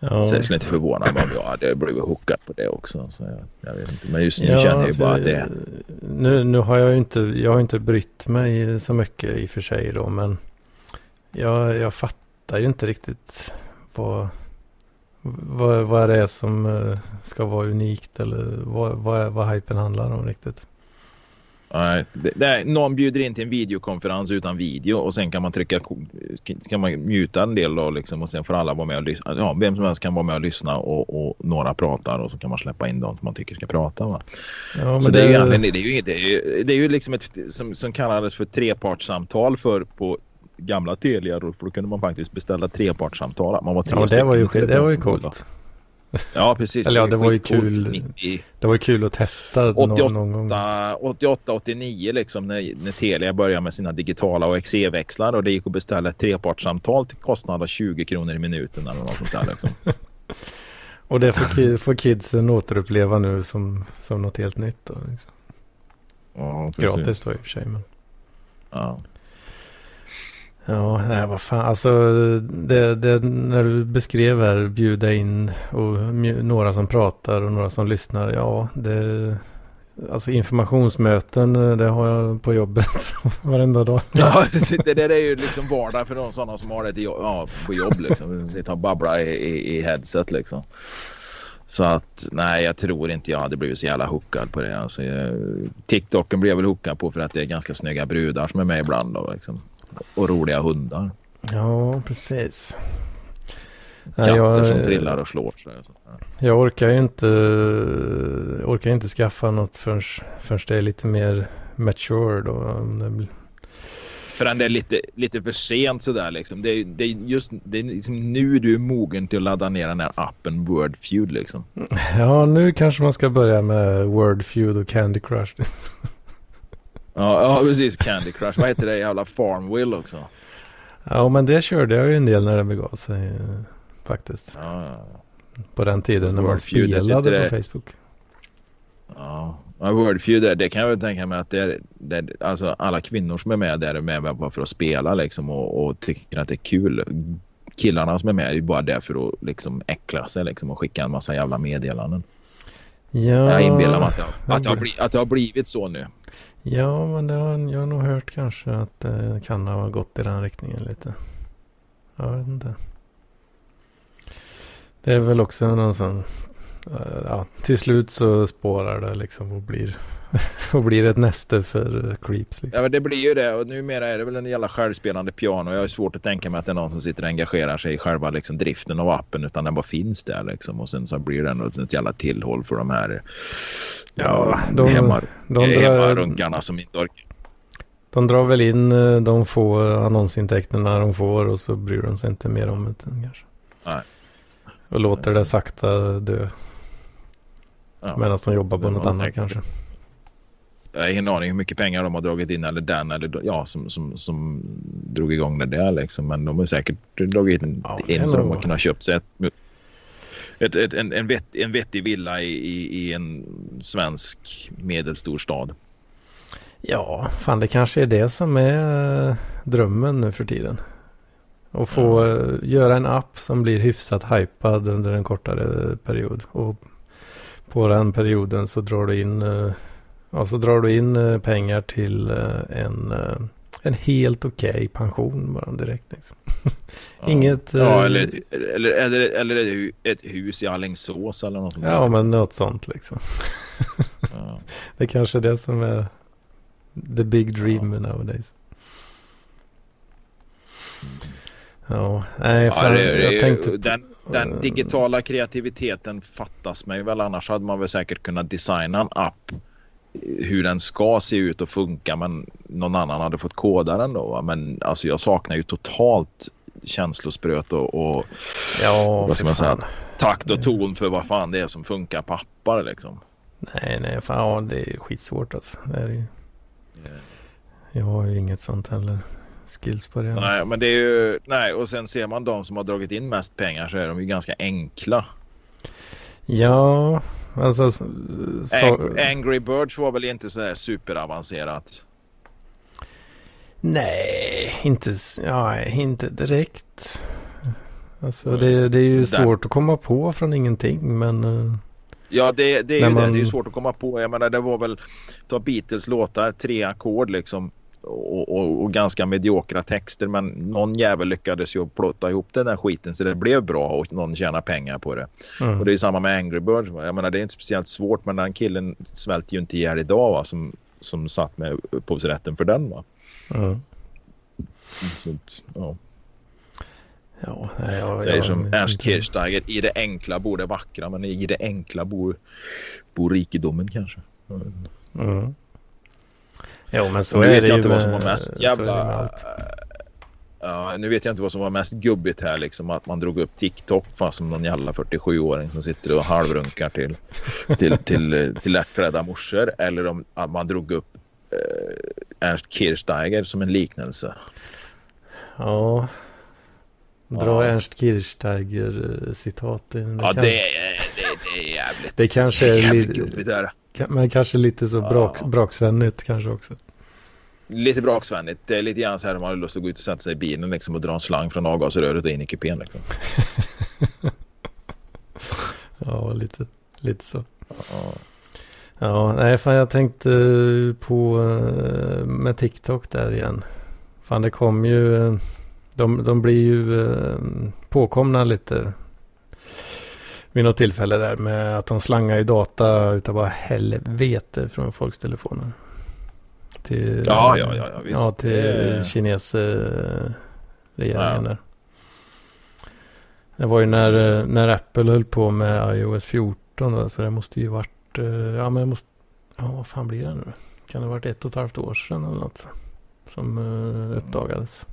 Ja.
Så jag skulle inte förvåna mig om jag hade blivit hookad på det också. Så jag, jag vet inte. Men just nu känner jag ju bara att det.
Nu, nu har jag ju inte, jag har inte brytt mig så mycket i och för sig då, men jag, jag fattar ju inte riktigt vad, vad, vad det är som eh, ska vara unikt eller vad, vad, vad hypen handlar om riktigt.
Nej, det, det någon bjuder in till en videokonferens utan video och sen kan man trycka kan man muta en del då liksom och sen får alla vara med och lyssna. Ja, vem som helst kan vara med och lyssna och, och några pratar och så kan man släppa in dem som man tycker ska prata. Va?
Ja,
så det, är ju, egentligen- det, är ju, det, är ju, det är ju liksom ett som, som kallades för trepartssamtal för på gamla Telia för då kunde man faktiskt beställa trepartssamtal. Man var tre
ja, det var ju, det var ju coolt.
Ja, precis.
Eller ja, det var ju kul.
90,
Det var ju kul att testa någon,
88,
någon gång.
88, 89 liksom när, när Telia började med sina digitala och XE-växlar och det gick att beställa ett trepartssamtal till kostnad av 20 kronor i minuten eller något sånt där liksom. [laughs]
Och det får, får kidsen återuppleva nu som, som något helt nytt. Då, liksom.
Ja, precis.
Gratis då i och för sig. Men.
Ja.
Ja, nej vad fan. Alltså det, det, när du beskrev här bjuda in och några som pratar och några som lyssnar. Ja, det, Alltså informationsmöten, det har jag på jobbet [laughs] varenda dag.
Ja, det där är ju liksom vardag för de sådana som har det ja, på jobb liksom. Sitta och babbla i, i, i headset liksom. Så att nej, jag tror inte jag hade blivit så jävla hookad på det. Alltså, jag, TikToken blev jag väl hookad på för att det är ganska snygga brudar som är med ibland. Då, liksom. Och roliga hundar.
Ja, precis.
Katter jag, som trillar och slår sig.
Jag orkar ju inte, orkar inte skaffa något förrän, förrän det är lite mer mature då.
Förrän det är lite, lite för sent sådär liksom. Det det just det är liksom nu du är mogen till att ladda ner den här appen Wordfeud liksom.
Ja, nu kanske man ska börja med Wordfeud och Candy Crush.
Ja, ja, precis. Candy Crush. Vad heter det jävla Farmville också?
Ja, men det körde jag ju en del när det begav sig faktiskt.
Ja.
På den tiden när man spelade på Facebook.
Ja, Wordfeud det, det kan jag väl tänka mig att det är, det, alltså alla kvinnor som är med där är med bara för att spela liksom och, och tycker att det är kul. Killarna som är med är ju bara där för att liksom äckla sig liksom och skicka en massa jävla meddelanden.
Ja,
jag inbillar mig att, jag, att, det har blivit, att det har blivit så nu.
Ja, men det har, jag har nog hört kanske att eh, det kan ha gått i den riktningen lite. Jag vet inte. Det är väl också någon sån, ja, till slut så spårar det liksom och blir, [laughs] och blir ett näste för creeps. Liksom.
Ja men det blir ju det och numera är det väl en jävla självspelande piano. Jag har svårt att tänka mig att det är någon som sitter och engagerar sig i själva liksom, driften av appen utan den bara finns där liksom och sen så blir det ändå ett jävla tillhåll för de här ja, de, hemmar, de hemmarunkarna som inte orkar.
De drar väl in eh, de få annonsintäkterna de får och så bryr de sig inte mer om det kanske.
Nej.
Och låter det sakta dö. Ja. Medan de jobbar på något annat kanske.
Jag har ingen aning hur mycket pengar de har dragit in eller den eller ja, som, som, som drog igång det där liksom. Men de har säkert dragit in, ja, in så de har kunnat köpt sig ett, ett, ett, en, en, vett, en vettig villa i, i, i en svensk medelstor stad.
Ja, fan det kanske är det som är drömmen nu för tiden. Och få mm. göra en app som blir hyfsat hypad under en kortare period. Och på den perioden så drar du in, ja, så drar du in eh, pengar till eh, en, en helt okej okay pension bara direkt. Liksom. [laughs]
Ja. Inget... Ja, eller, eller, eller, eller ett hus i Alingsås eller något sånt
Ja, där. men något sånt liksom. [laughs] Ja. det är kanske det som är the big dream ja. nowadays. Mm. Ja, nej,
för ja, det, det, jag tänkte... Den, den digitala kreativiteten fattas mig väl. Annars hade man väl säkert kunnat designa en app hur den ska se ut och funka men någon annan hade fått koda den då. Men alltså jag saknar ju totalt känslospröt och, och
ja,
vad ska man säga, takt och ton för vad fan det är som funkar på appar liksom.
Nej, nej, fan, ja, det är skitsvårt alltså. Det är ju... Yeah. Jag har ju inget sånt heller skills på det.
Nej, men det är ju, nej, och sen ser man de som har dragit in mest pengar så är de ju ganska enkla.
Ja, alltså. Så...
Ang Angry Birds var väl inte så där superavancerat.
Nej, inte, ja, inte direkt. Alltså det, det är ju svårt att komma på från ingenting men... Eh,
ja det, det är ju man... det. Det är svårt att komma på. Jag menar det var väl ta Beatles låtar, tre ackord liksom och, och, och, ganska mediokra texter. Men någon jävel lyckades ju plåta ihop den där skiten så det blev bra och någon tjänar pengar på det. Mm. Och det är samma med Angry Birds. Jag menar det är inte speciellt svårt men den killen svälter ju inte ihjäl idag va, som, som satt med upphovsrätten för den va.
Mm.
Så, ja.
Ja, jag,
Säger jag, som jag, Ernst Kirchsteiger, i det enkla bor det vackra men i det enkla bor, bor rikedomen kanske.
Mm. Jo, men så
nu
är
vet
det
jag inte
med,
vad som var mest jävla... Ja, nu vet jag inte vad som var mest gubbigt här liksom att man drog upp TikTok fast som någon jävla 47-åring som sitter och halvrunkar till till, till, till lättklädda morsor eller om att man drog upp eh, Ernst Kirchsteiger som en liknelse.
Ja. Dra ja. Ernst Kirchsteiger eh,
ja, kan... det, är, det, det är jävligt.
Det kanske är
jävligt gubbigt där.
Men kanske lite så brak, ja. braksvänligt kanske också.
lite braksvänligt. Det är lite grann så här om man har lust att gå ut och sätta sig i bilen liksom, och dra en slang från avgasröret och in i kupén. Liksom. [laughs]
ja, lite, lite så.
Ja.
Ja, nej, fan jag tänkte på eh, med TikTok där igen. Fan det kom ju, eh, de, de blir ju eh, påkomna lite vid något tillfälle där med att de slangar i data utav bara helvete från folks telefoner. Till,
Ja, ja, ja, visst.
Ja, till eh, regeringen
Ja.
där. Det var ju när, eh, när Apple höll på med iOS 14 då, så det måste ju varit, eh, ja men det måste, ja vad fan blir det nu? Kan det ha varit ett och ett halvt år sedan eller något som eh, uppdagades.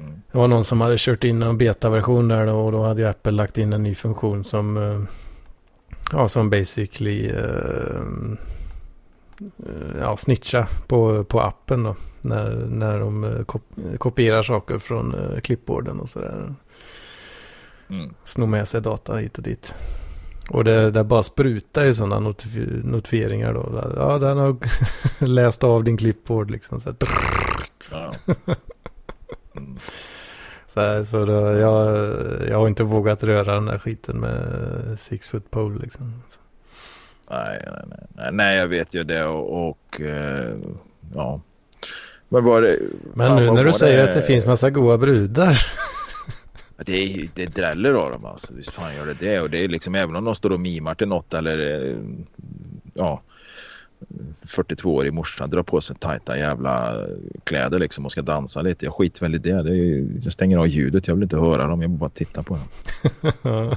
Mm.
Det var någon som hade kört in en betaversion där då, och då hade ju Apple lagt in en ny funktion som, eh, ja som basically, eh, ja snitcha på, på appen då. När, när de kop- kopierar saker från eh, klippborden och sådär.
Mm.
Snor med sig data hit och dit. Och det, det bara sprutar ju sådana notifi- notifieringar då. Ja, den har [laughs] läst av din klippbord liksom. Så,
Ja. [laughs]
Så, här, så då, jag, jag har inte vågat röra den där skiten med six foot pole liksom.
Nej, nej, nej, nej, nej, jag vet ju det och, och eh, ja. Men det...
Men nu när du säger att det finns massa goa brudar.
Det, är- det dräller av dem alltså. Visst fan gör det det. Och det är liksom även om de står och mimar till något eller eh, ja 42-årig morsan drar på sig tajta jävla kläder liksom och ska dansa lite. Jag skiter väl i det. det ju- jag stänger av ljudet. Jag vill inte höra dem. Jag vill bara titta på dem. [laughs]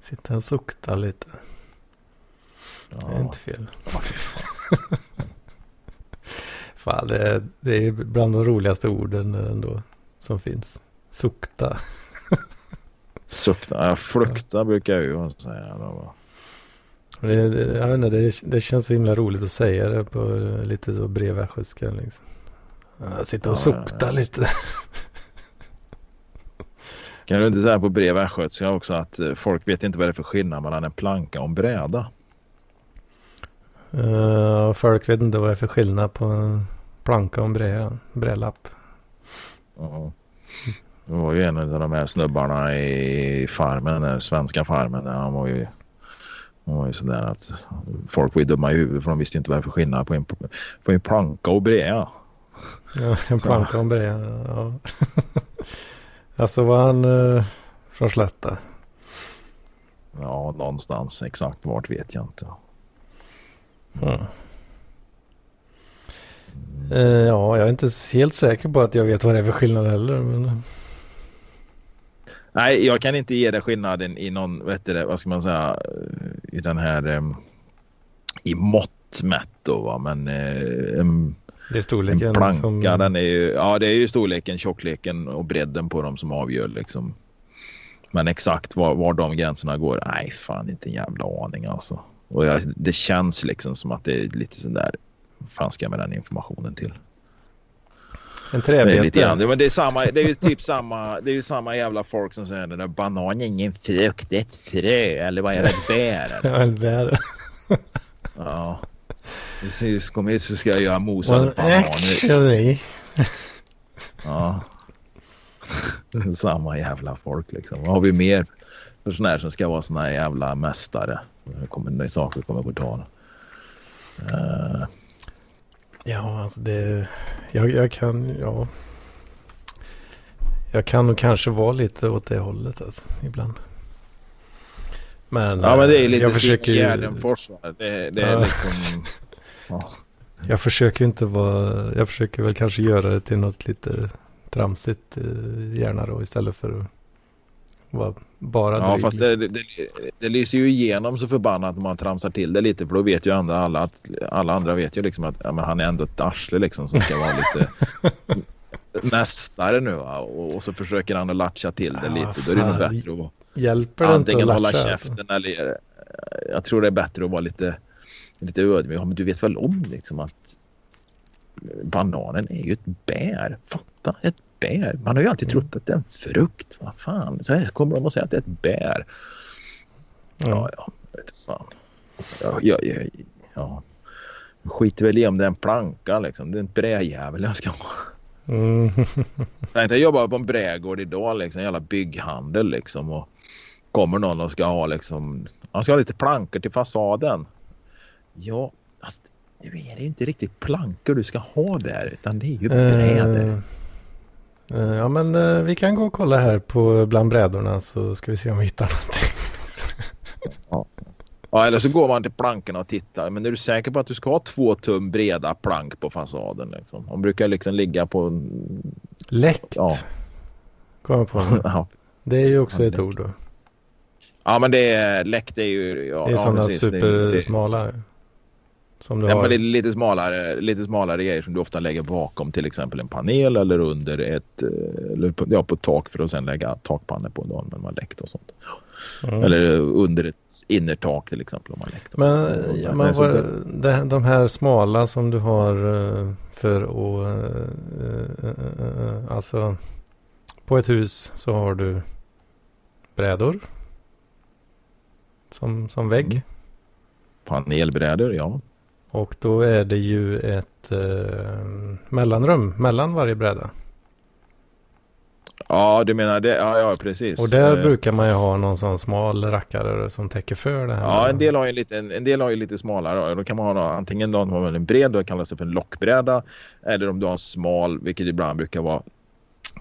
Sitta och sukta lite.
Ja.
Det är inte fel.
Ja, fan. [laughs]
Fan, det är, det är bland de roligaste orden ändå som finns. Sukta. [laughs]
Sukta. Ja, flukta brukar jag ju säga. då.
Det, det, jag vet inte, det, det känns så himla roligt att säga det på lite så bred västgötska liksom. Sitta och
Ja,
sukta
ja.
lite.
Kan du inte säga på brev västgötska också att eh, folk vet inte vad det är för skillnad mellan en planka och en bräda?
Uh, folk vet inte vad det är för skillnad på en planka och en brä, brälapp.
Ja. Det var ju en av de här snubbarna i farmen, den svenska farmen. där Han var ju, han var ju sådär att folk var ju dumma i huvudet för de visste ju inte vad det är för skillnad på en, på en planka och bräda.
Ja, en planka och en brä. Ja. [laughs] alltså var han uh, från Slätta?
Ja, någonstans exakt vart vet jag inte.
Mm. Eh, ja, jag är inte helt säker på att jag vet vad det är för skillnad heller. Men...
Nej, jag kan inte ge dig skillnaden i någon, vet du det, vad ska man säga, i den här i mått mätt då va, men eh, em,
Det är
en
storleken
planka
som...
den är ju, ja det är ju storleken, tjockleken och bredden på dem som avgör liksom. Men exakt var, var de gränserna går, nej fan inte en jävla aning alltså. Och jag, det känns liksom som att det är lite sådär, vad fan ska jag med den informationen till?
En
Det
träbete.
men det är, samma, det är ju typ samma, det är ju samma jävla folk som säger den där banan är ingen frukt, det är ett frö eller vad är det, ett bär? [laughs]
Ja, en bär.
Ja. Precis, kom hit så ska jag göra mosade bananer. Ja. [laughs] Samma jävla folk liksom. Vad har vi mer för sådana här som ska vara såna här jävla mästare? Kommer det saker kommer på tal. Eh,
Ja, alltså det... Jag, jag kan, ja. Jag kan nog kanske vara lite åt det hållet alltså, ibland. Men,
ja men det är
eh,
lite
jag försöker, ju,
Gärdenfors. Det, det är
Ja.
liksom... [laughs] Ja.
jag försöker inte vara... Jag försöker väl kanske göra det till något lite tramsigt eh, gärna då istället för att bara
Ja
dryg.
fast det, det, det, det lyser ju igenom så förbannat när man tramsar till det lite för då vet ju andra alla att alla andra vet ju liksom att ja, men han är ändå ett arsle liksom som ska vara lite [laughs] mästare nu va? Och, och så försöker han att latcha till det
Ja,
lite. Då är det nog bättre att
Hjälper det inte
antingen
att
hålla
latcha,
käften
alltså?
eller jag tror det är bättre att vara lite lite ödmjuk. Ja, men du vet väl om liksom att bananen är ju ett bär. Fatta ett bär. Man har ju alltid trott att det är en frukt. Vad fan. Så här kommer de att säga att det är ett bär. Ja, ja. Jag vet fan. Ja, ja, ja, ja. Skiter väl i om det är en planka liksom. Det är en brädjävel jag ska ha.
Mm.
Jag tänkte jobba på en brädgård idag liksom. En jävla bygghandel liksom. Och kommer någon och ska ha liksom. Han ska ha lite plankor till fasaden. Ja, fast nu är det inte riktigt plankor du ska ha där. Utan det är ju brädor.
Eh, eh, ja men eh, vi kan gå och kolla här på bland brädorna så ska vi se om vi hittar någonting. [laughs]
Ja, eller så går man till plankorna och tittar. Men är du säker på att du ska ha två tum breda plank på fasaden? Liksom? De brukar liksom ligga på...
Läckt.
Ja.
Kommer på [laughs]
ja.
Det är ju också ett ord då.
ja, men det är läckt. Är ju... Ja,
Det är
ja,
sådana
precis. Det är ju- det-
supersmala. Som du
Ja,
har.
men det är lite smalare, lite smalare grejer som du ofta lägger bakom till exempel en panel eller under ett eh, eller på, ja, på ett tak för att sen lägga takpannor på dagen när man har läckt och sånt.
Mm.
Eller under ett innertak till exempel om man läckt.
Men,
sånt.
ja, men vad, det, de här smala som du har eh, för att... eh, eh, eh, eh, alltså på ett hus så har du brädor. Som, som vägg.
Mm. Panelbrädor, ja.
Och då är det ju ett eh, mellanrum mellan varje bräda.
Ja, du menar det? Ja, ja precis.
Och där
Eh,
brukar man ju ha någon sån smal rackare som täcker för det här.
Ja, en del har ju lite, en del har ju lite smalare. Då, då kan man ha nå- antingen då har man en bred, då kallas det för en lockbräda. Eller om du har en smal, vilket ibland brukar vara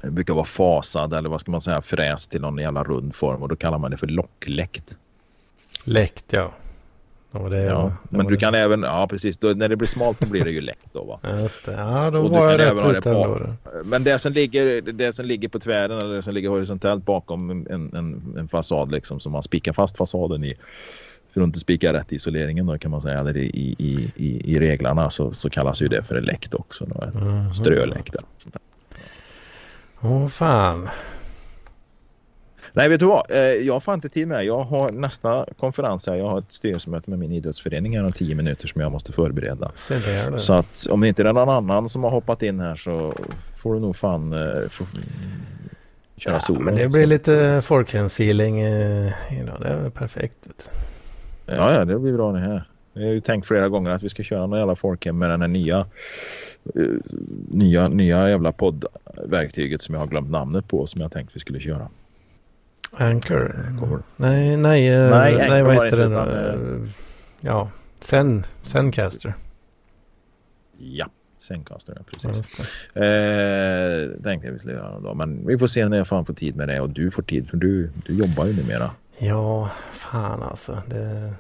brukar vara fasad eller vad ska man säga fräst till någon jävla rund form och då kallar man det för lockläckt.
Läckt ja. Och det,
Ja,
det
men du
det.
kan även, ja precis, då, när det blir smalt då blir det ju läckt då va. [laughs]
Ja, just det. Ja, då
Och
var jag rätt ute ändå. då.
Men det som ligger, det som ligger på tvären eller det som ligger horisontellt bakom en, en, en fasad liksom som man spikar fast fasaden i för att inte spika rätt i isoleringen då kan man säga eller i, i, i, i reglarna så, så kallas ju det för en läkt också. Då.
Mhm.
Ströläkt. eller sånt där.
Åh fan.
Nej vet du vad, Eh, jag fan inte tid med. Jag har nästa konferens här. Jag har ett styrelsemöte med min idrottsförening här om tio minuter som jag måste förbereda. Så att om det inte är någon annan som har hoppat in här så får du nog fan eh, få, köra
ja,
solo.
men det
Så-
blir lite folkhemsfeeling eh, idag. Det är perfekt.
Ja, ja, det blir bra det här. Jag har ju tänkt flera gånger att vi ska köra någon jävla folkhem med den här nya eh, nya, nya jävla poddverktyget som jag har glömt namnet på som jag tänkt vi skulle köra.
Anchor.
Kommer.
Nej, nej, eh,
Nej,
nej, vad heter nu?
utan,
Eh, Ja, Zen, Zencaster.
Ja, Zencaster, ja, precis. Eh, tänkte jag vi skulle göra dag. Men vi får se när jag fan får tid med det och du får tid för du, du jobbar ju numera.
Ja, fan alltså. Det...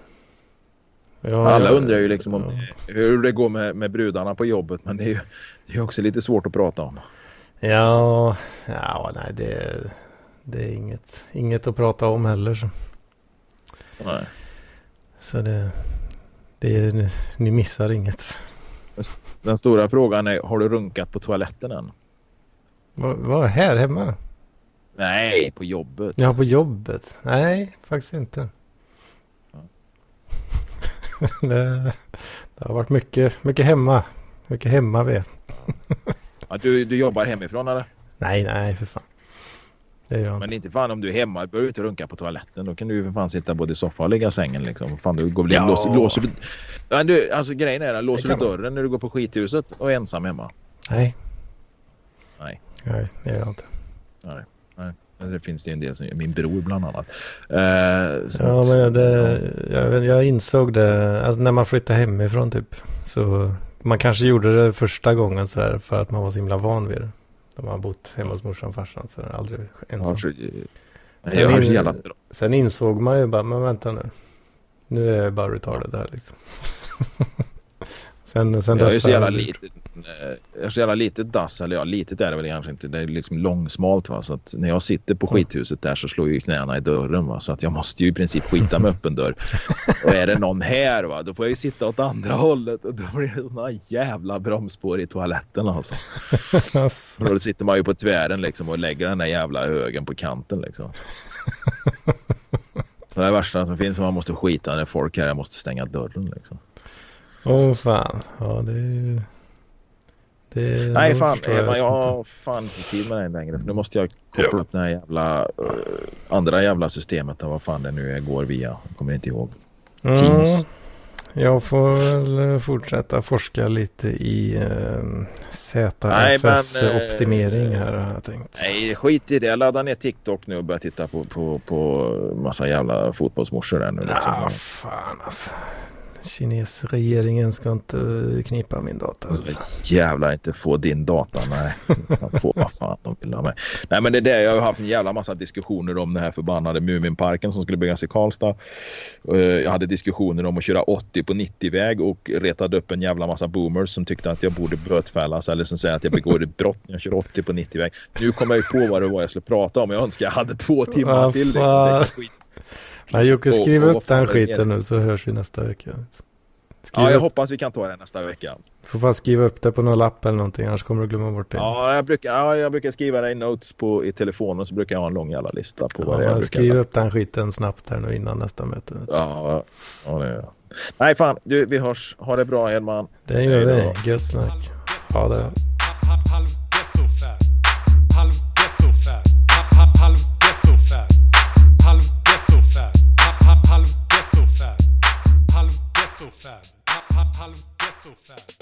Ja,
Alla undrar ju liksom om
ja.
hur det går med, med brudarna på jobbet men det är ju det är också lite svårt att prata om.
Ja, ja nej det, det är inget, inget att prata om heller. Så,
Nej.
så det, det är, ni missar inget.
Den stora frågan är, har du runkat på toaletten än?
Vad, vad här hemma?
Nej, på jobbet.
Ja, på jobbet? Nej, faktiskt inte.
Ja. [laughs]
det, det har varit mycket, mycket hemma. Mycket hemma vet.
Ja, du, du jobbar hemifrån eller?
Nej, nej för fan. Det gör.
Men inte fan om du är hemma, behöver du inte runka på toaletten. Då kan du ju för fan sitta både i soffan och ligga i sängen liksom. Fan, du går väl in,
Ja.
låser, låser du... Ja, du, alltså grejen är den, låser du
man.
dörren när du går på skithuset och är ensam hemma?
Nej.
Nej.
Nej, det gör jag inte.
Nej. Nej. Det finns det ju en del som gör. Min bror bland annat. Eh, så
Ja,
att-
men det, jag, jag insåg det alltså när man flyttade hemifrån typ. Så man kanske gjorde det första gången så här för att man var så himla van vid det. Man har bott hemma hos morsan och farsan så är det aldrig ensam.
så,
Sen
jag har
in-
så jävla...
Sen insåg man ju bara, men vänta nu. Nu är jag bara retarded här liksom. [laughs] sen, sen
Jag är
dess
så
har
jävla eh, Jag är så jävla litet dass. Eller ja, litet är det väl kanske inte. Det är liksom långsmalt va. Så att när jag sitter på skithuset där så slår ju knäna i dörren va. Så att jag måste ju i princip skita med öppen dörr. [laughs] Och är det någon här va. Då får jag ju sitta åt andra hållet. Och då blir det såna jävla bromsspår i toaletten alltså. [laughs]
Alltså,
Och då sitter man ju på tvären liksom och lägger den där jävla högen på kanten liksom. [laughs] Så det är värsta som finns. Man måste skita när folk här. Jag måste stänga dörren liksom.
Åh fan. Ja det är ju... Det
Nej fan, jag, jag
inte.
har fan inte tid med det längre. För nu måste jag koppla upp det här jävla eh, andra jävla systemet. Vad fan det nu är, går via. Jag kommer inte ihåg.
Mm.
Teams.
Jag får väl fortsätta forska lite i eh,
Nej, men,
ZFS-optimering här har jag tänkt.
Nej, skit i det. Jag laddar ner TikTok nu och börjar titta på, på, på massa jävla fotbollsmorsor där nu. Liksom.
Fan alltså. Kinesregeringen ska inte knipa min data.
Alltså, jävlar inte få din data. Nej, de får vad fan de vill ha med. Nej, men det är det. Jag har haft en jävla massa diskussioner om den här förbannade Muminparken som skulle byggas i Karlstad. Eh, jag hade diskussioner om att köra 80 på 90-väg och retade upp en jävla massa boomers som tyckte att jag borde bötfällas eller som säger att jag begår ett brott när jag kör 80 på 90-väg. Nu kommer jag ju på vad det var jag skulle prata om. Jag önskar jag hade två timmar till. Liksom.
Nej, Jocke, skriv upp den skiten nu så hörs vi nästa vecka.
Skriv ja, jag upp. hoppas vi kan ta det nästa vecka.
Du får fan skriva upp det på någon lapp eller någonting, annars kommer du glömma bort det.
Ja, jag brukar, ja, jag brukar skriva det i notes på, i telefonen, så brukar jag ha en lång jävla lista på ja, vad det är.
Skriv upp den skiten snabbt här nu innan nästa möte.
Ja, ja det är Nej, fan, du, vi hörs. Ha det bra, Edman.
Det gör vi. Gött snack. Ha det. Harlem Ghetto.